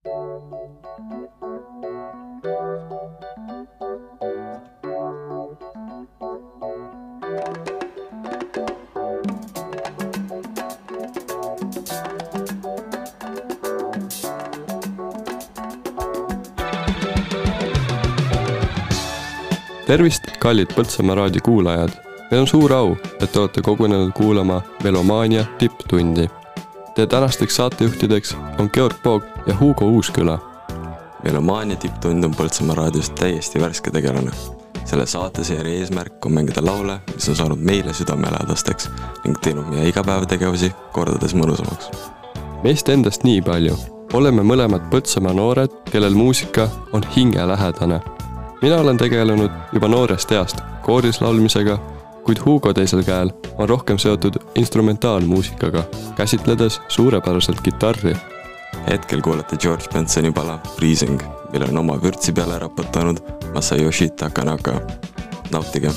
tervist, kallid Põltsamaa raadio kuulajad. meil on suur au, et te olete kogunenud kuulama Melomaania tipptundi. Teie tänasteks saatejuhtideks on Georg Poog ja Hugo Uusküla. melomaania tipptund on Põltsamaa raadios täiesti värske tegelane. selle saateseeria eesmärk on mängida laule, mis on saanud meile südamelähedasteks ning teinud meie igapäevategevusi kordades mõnusamaks. meist endast nii palju. oleme mõlemad Põltsamaa noored, kellel muusika on hingelähedane mina olen tegelenud juba noorest east kooris laulmisega, kuid Hugo teisel käel on rohkem seotud instrumentaalmuusikaga, käsitledes suurepäraselt kitarri. Hetkel kuulete George Bensoni pala Breezing, mille on oma vürtsi peale raputanud Masayoshi Takanaka. nautige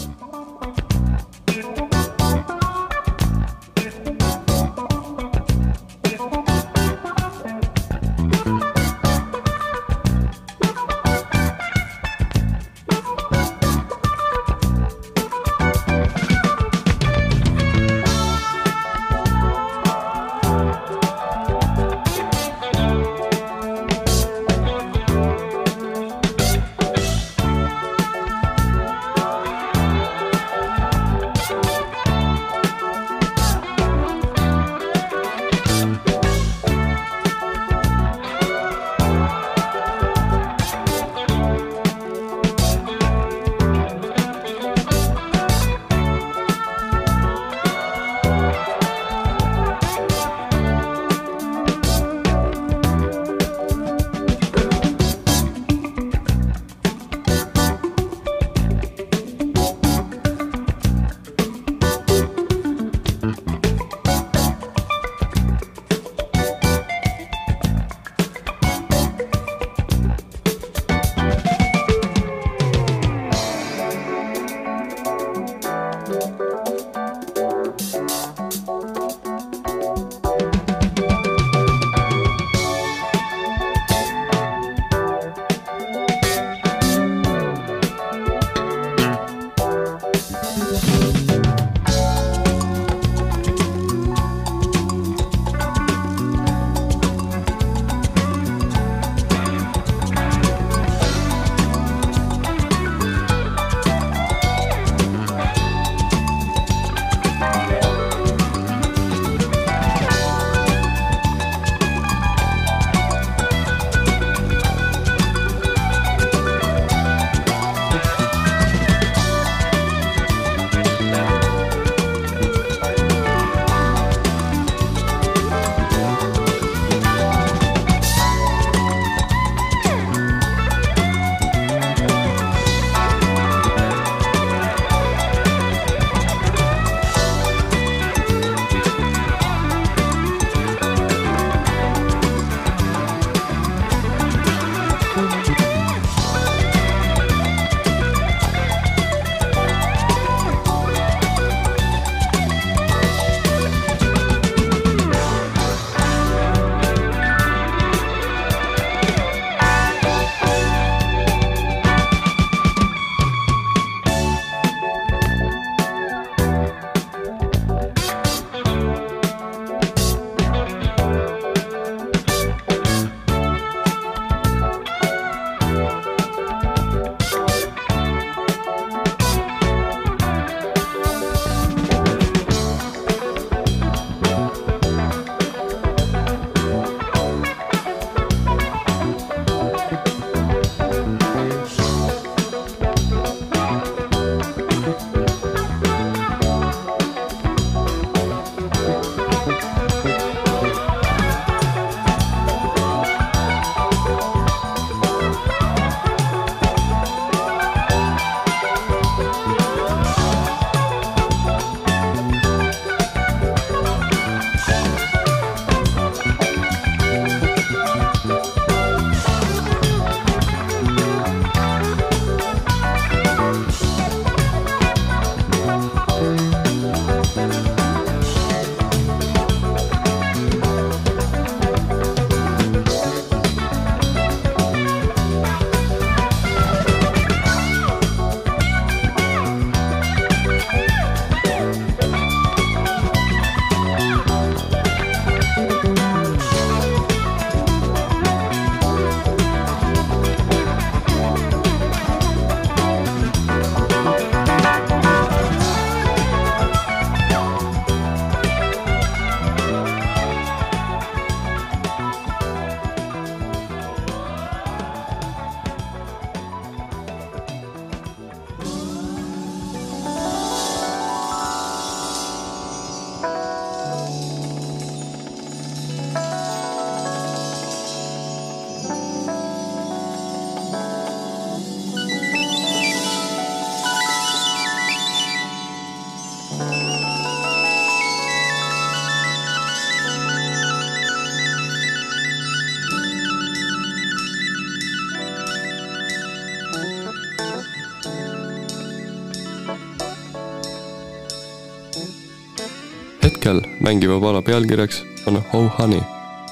mängiva pala pealkirjaks on Oh Honey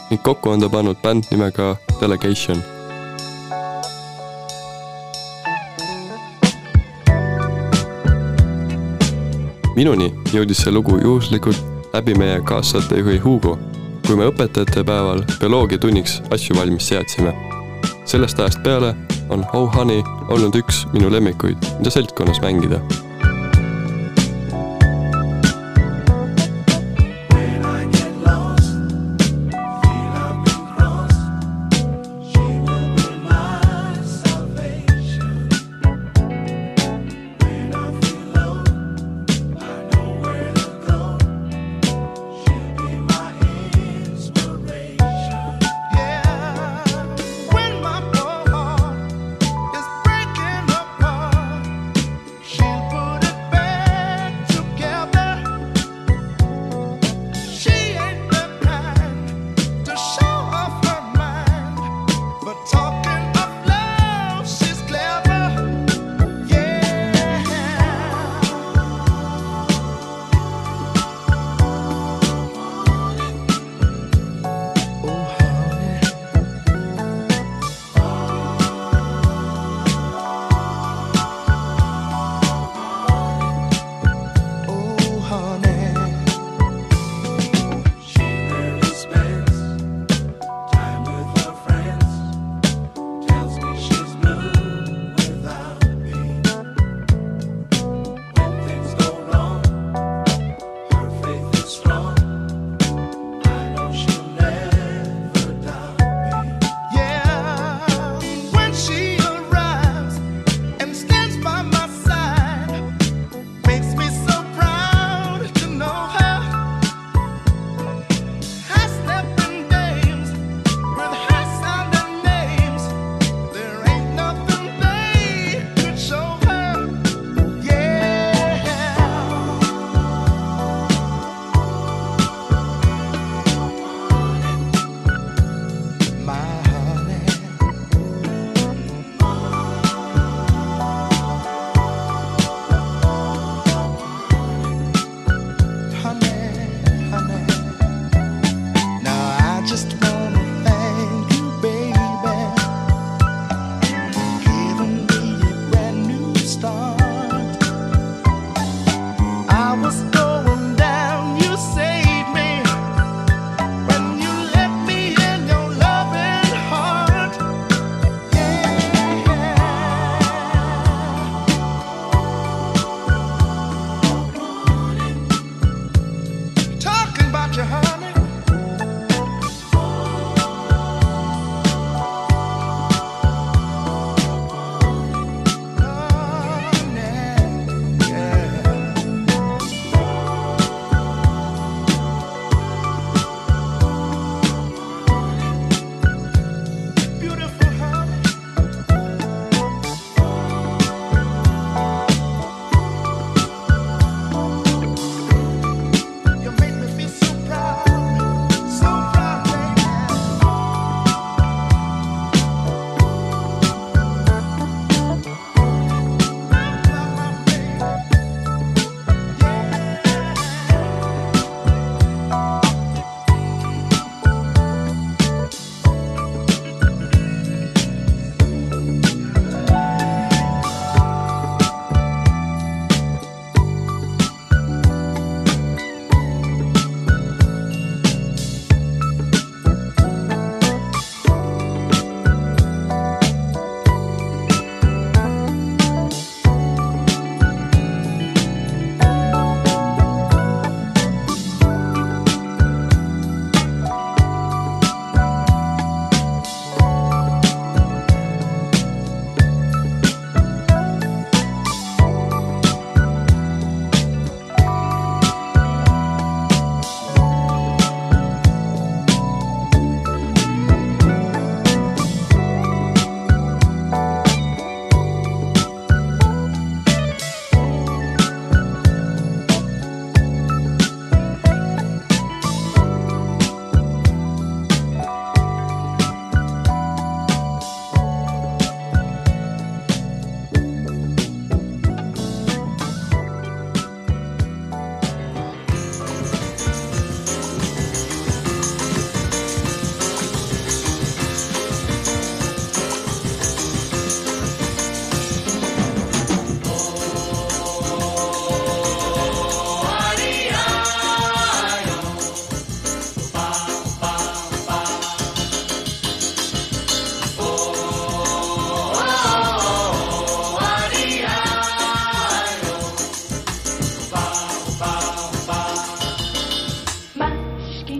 ning kokku on ta pannud bänd nimega Delegation. Minuni jõudis see lugu juhuslikult läbi meie kaassaatejuhi Hugo, kui me õpetajate päeval bioloogiatunniks asju valmis seadsime. sellest ajast peale on Oh Honey olnud üks minu lemmikuid, mida seltskonnas mängida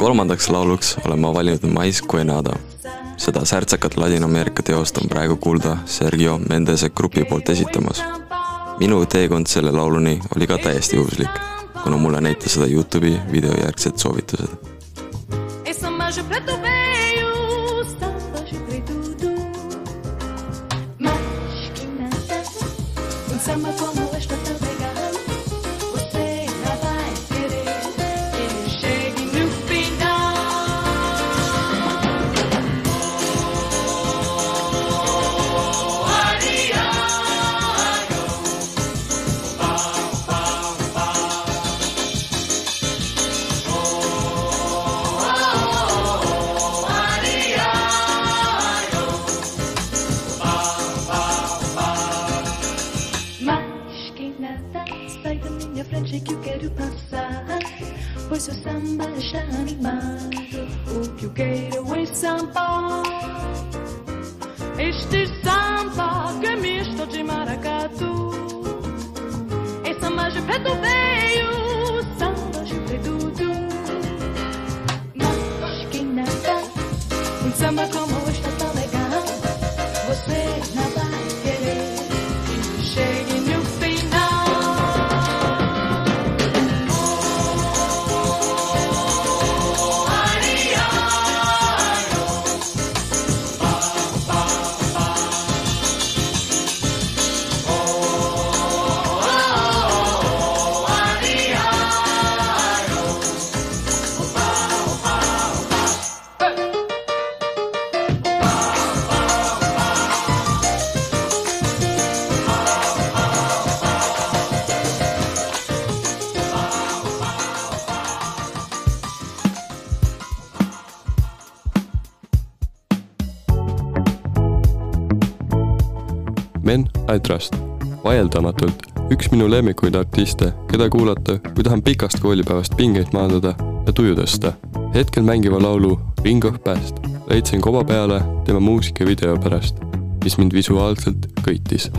kolmandaks lauluks olen ma valinud Mais Cuenada. seda särtsakat Ladina-Ameerika teost on praegu kuulda Sergio Mendese grupi poolt esitamas. minu teekond selle lauluni oli ka täiesti juhuslik, kuna mulle näitas seda Youtube'i video järgsed soovitused. Samba. Este samba que é misto de maracatu. É samba de preto veio, I Trust, vaieldamatult üks minu lemmikuid artiste, keda kuulata, kui tahan pikast koolipäevast pingeid maandada ja tuju tõsta. hetkel mängiva laulu Ring of Past leidsin koba peale tema muusikavideo pärast, mis mind visuaalselt köitis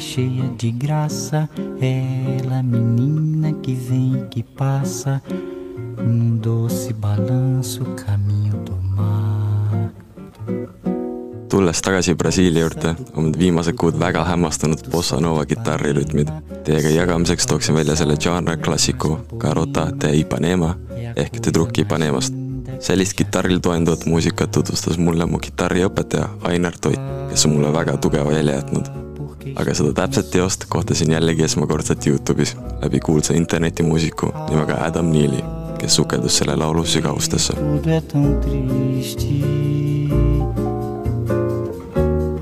cheia de graça. Ela, menina que vem e que passa, num doce balanço, caminho do mar. tulles tagasi Brasiilia juurde, on viimased kuud väga hämmastanud bossa nova kitarrirütmid. Teiega jagamiseks tooksin välja selle žanri klassiku Garota de Ipanema ehk tüdruk Ipanemast. sellist kitarril toenduvat muusikat tutvustas mulle mu kitarriõpetaja Ainar Toit, kes on mulle väga tugeva jälje jätnud. Aga seda täpset teost kohtasin jällegi esmakordselt Youtube'is läbi kuulsa internetimuusiku nimega Adam Neely, kes sukeldus selle laulu sügavustesse.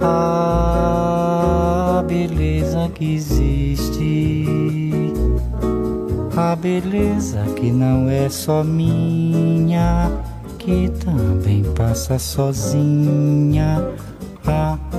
A beleza que existe. A beleza que não é só minha, que também passa sozinha. Ah,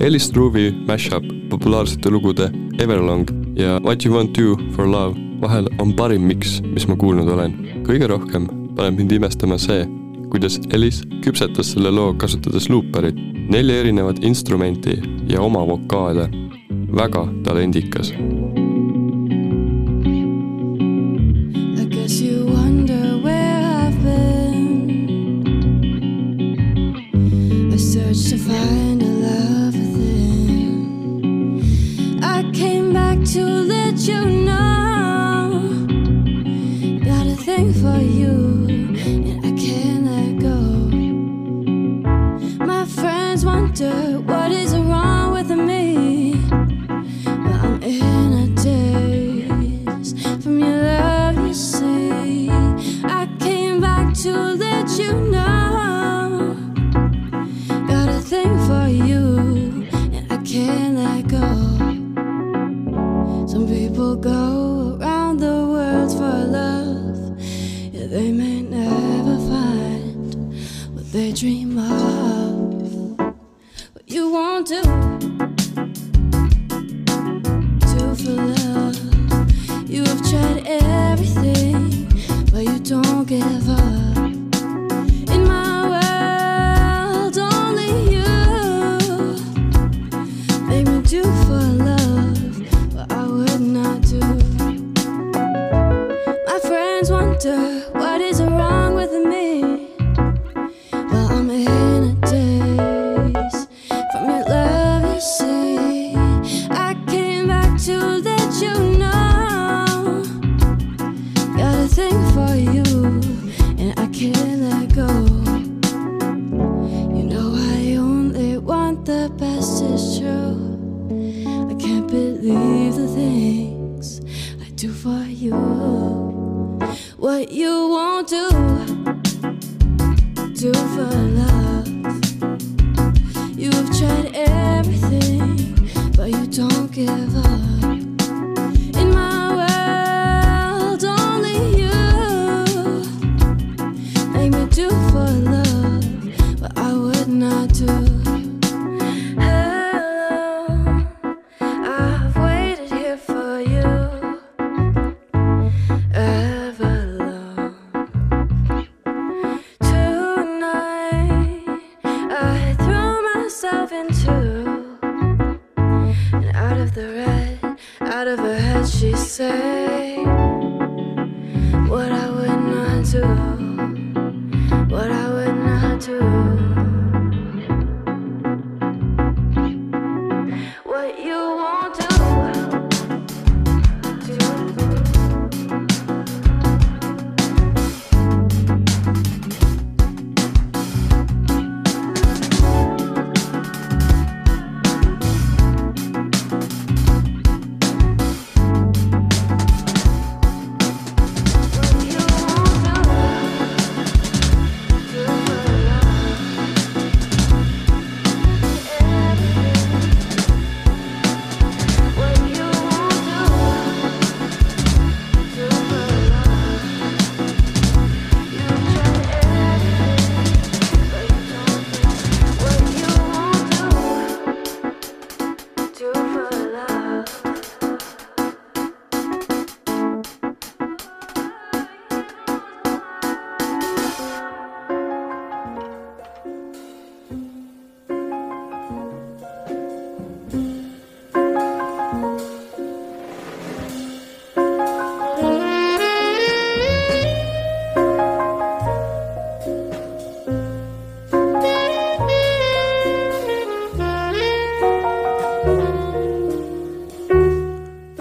Ellis Groove'i mashup populaarsete lugude Everlong ja What you want to for love vahel on parim miks, mis ma kuulnud olen. kõige rohkem paneb mind imestama see, kuidas Ellis küpsetas selle loo kasutades luuperit, nelja erinevat instrumenti ja oma vokaale. väga talendikas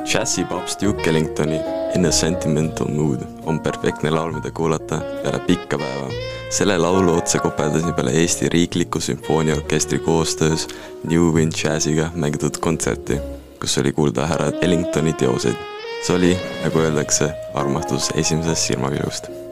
džässipaavst Duke Ellingtoni In a sentimental mood on perfektne laul, mida kuulata peale pikka päeva. selle laulu otse kopeldasin peale Eesti Riikliku Sümfooniaorkestri koostöös New Wind Jazziga mängitud kontserti, kus oli kuulda härra Ellingtoni teoseid. see oli, nagu öeldakse, armastus esimesest silmapilgust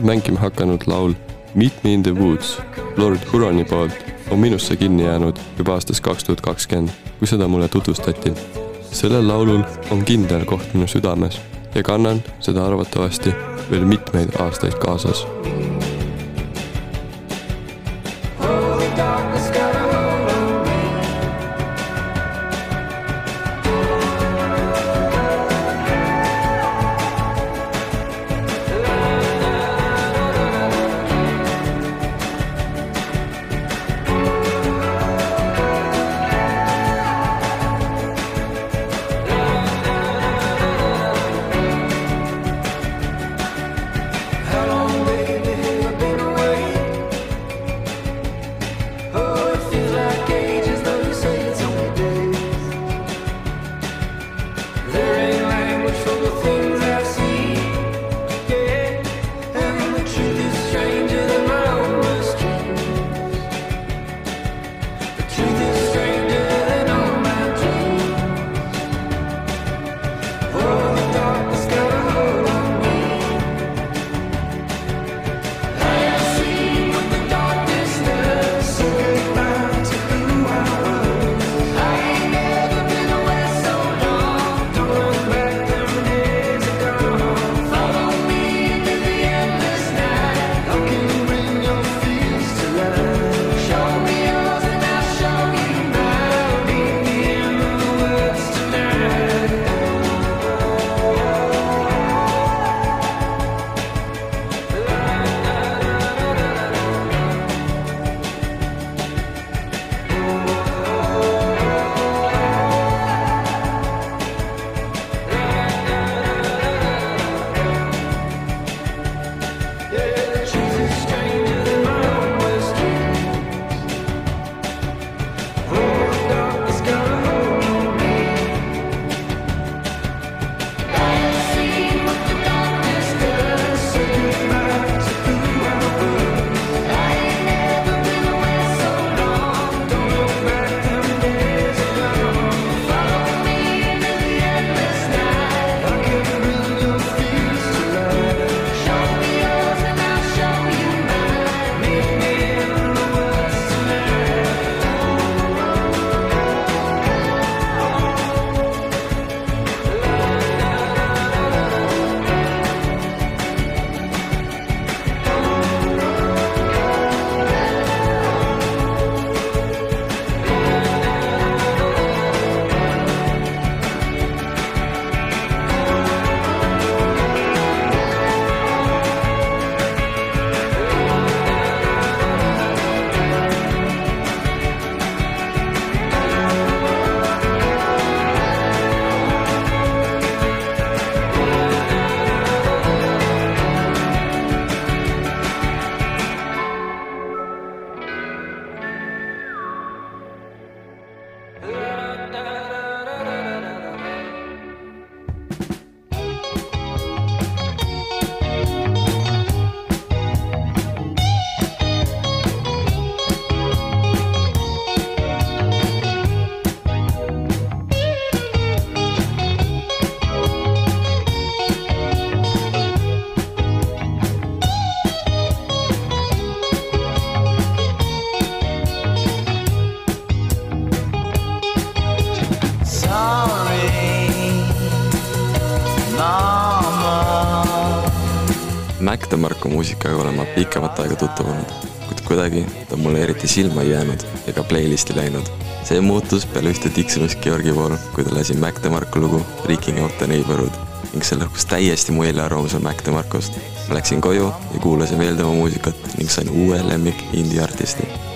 nüüd mängima hakanud laul Meet me in the woods Lord Huroni poolt on minusse kinni jäänud juba aastast kaks tuhat kakskümmend, kui seda mulle tutvustati. sellel laulul on kindel koht minu südames ja kannan seda arvatavasti veel mitmeid aastaid kaasas Mac tuttav olnud, kuid kuidagi ta mulle eriti silma ei jäänud ega playlisti läinud. see muutus peale ühte tiksumist Georgi pool, kui ta lasi Mac DeMarco lugu Freaking Out the Neighborhood ning see lõhkus täiesti mu eelarvamuse Mac DeMarcost. ma läksin koju ja kuulasin veel tema muusikat ning sain uue lemmik indie artisti.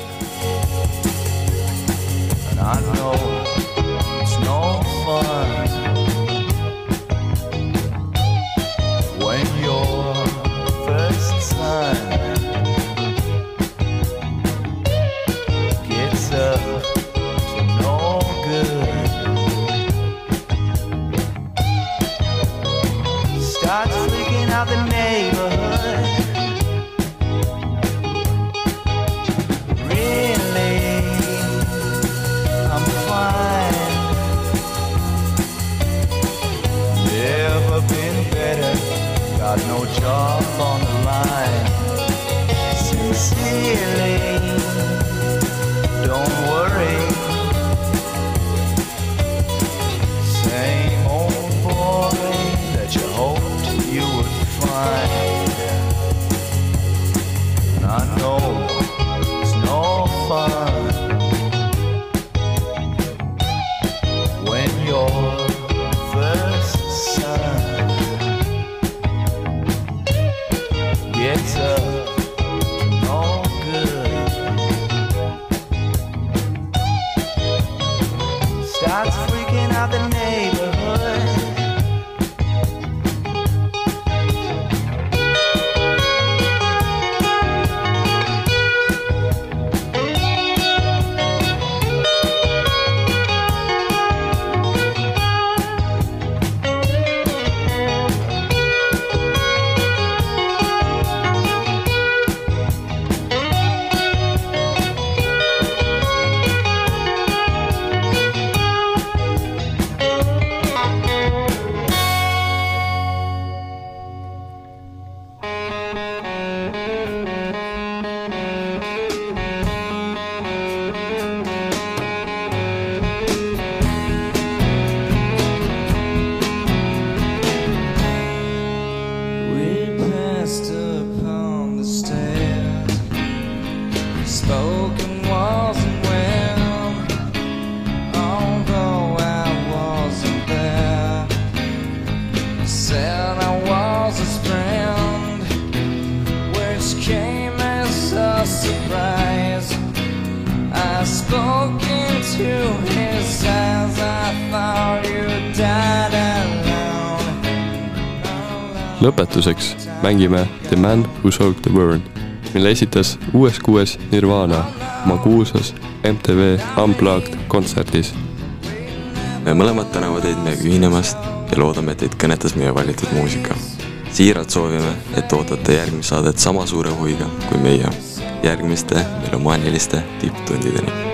Job on the line. Sincerely, don't lõpetuseks mängime The Man Who Sold the World, mille esitas kuues Nirvana oma kuulsas MTV Unplugged kontserdis. me mõlemad täname teid meiega ühinemast ja loodame, et teid kõnetas meie valitud muusika. siiralt soovime, et ootate järgmist saadet sama suure huviga kui meie järgmiste melomaaniliste tipptundideni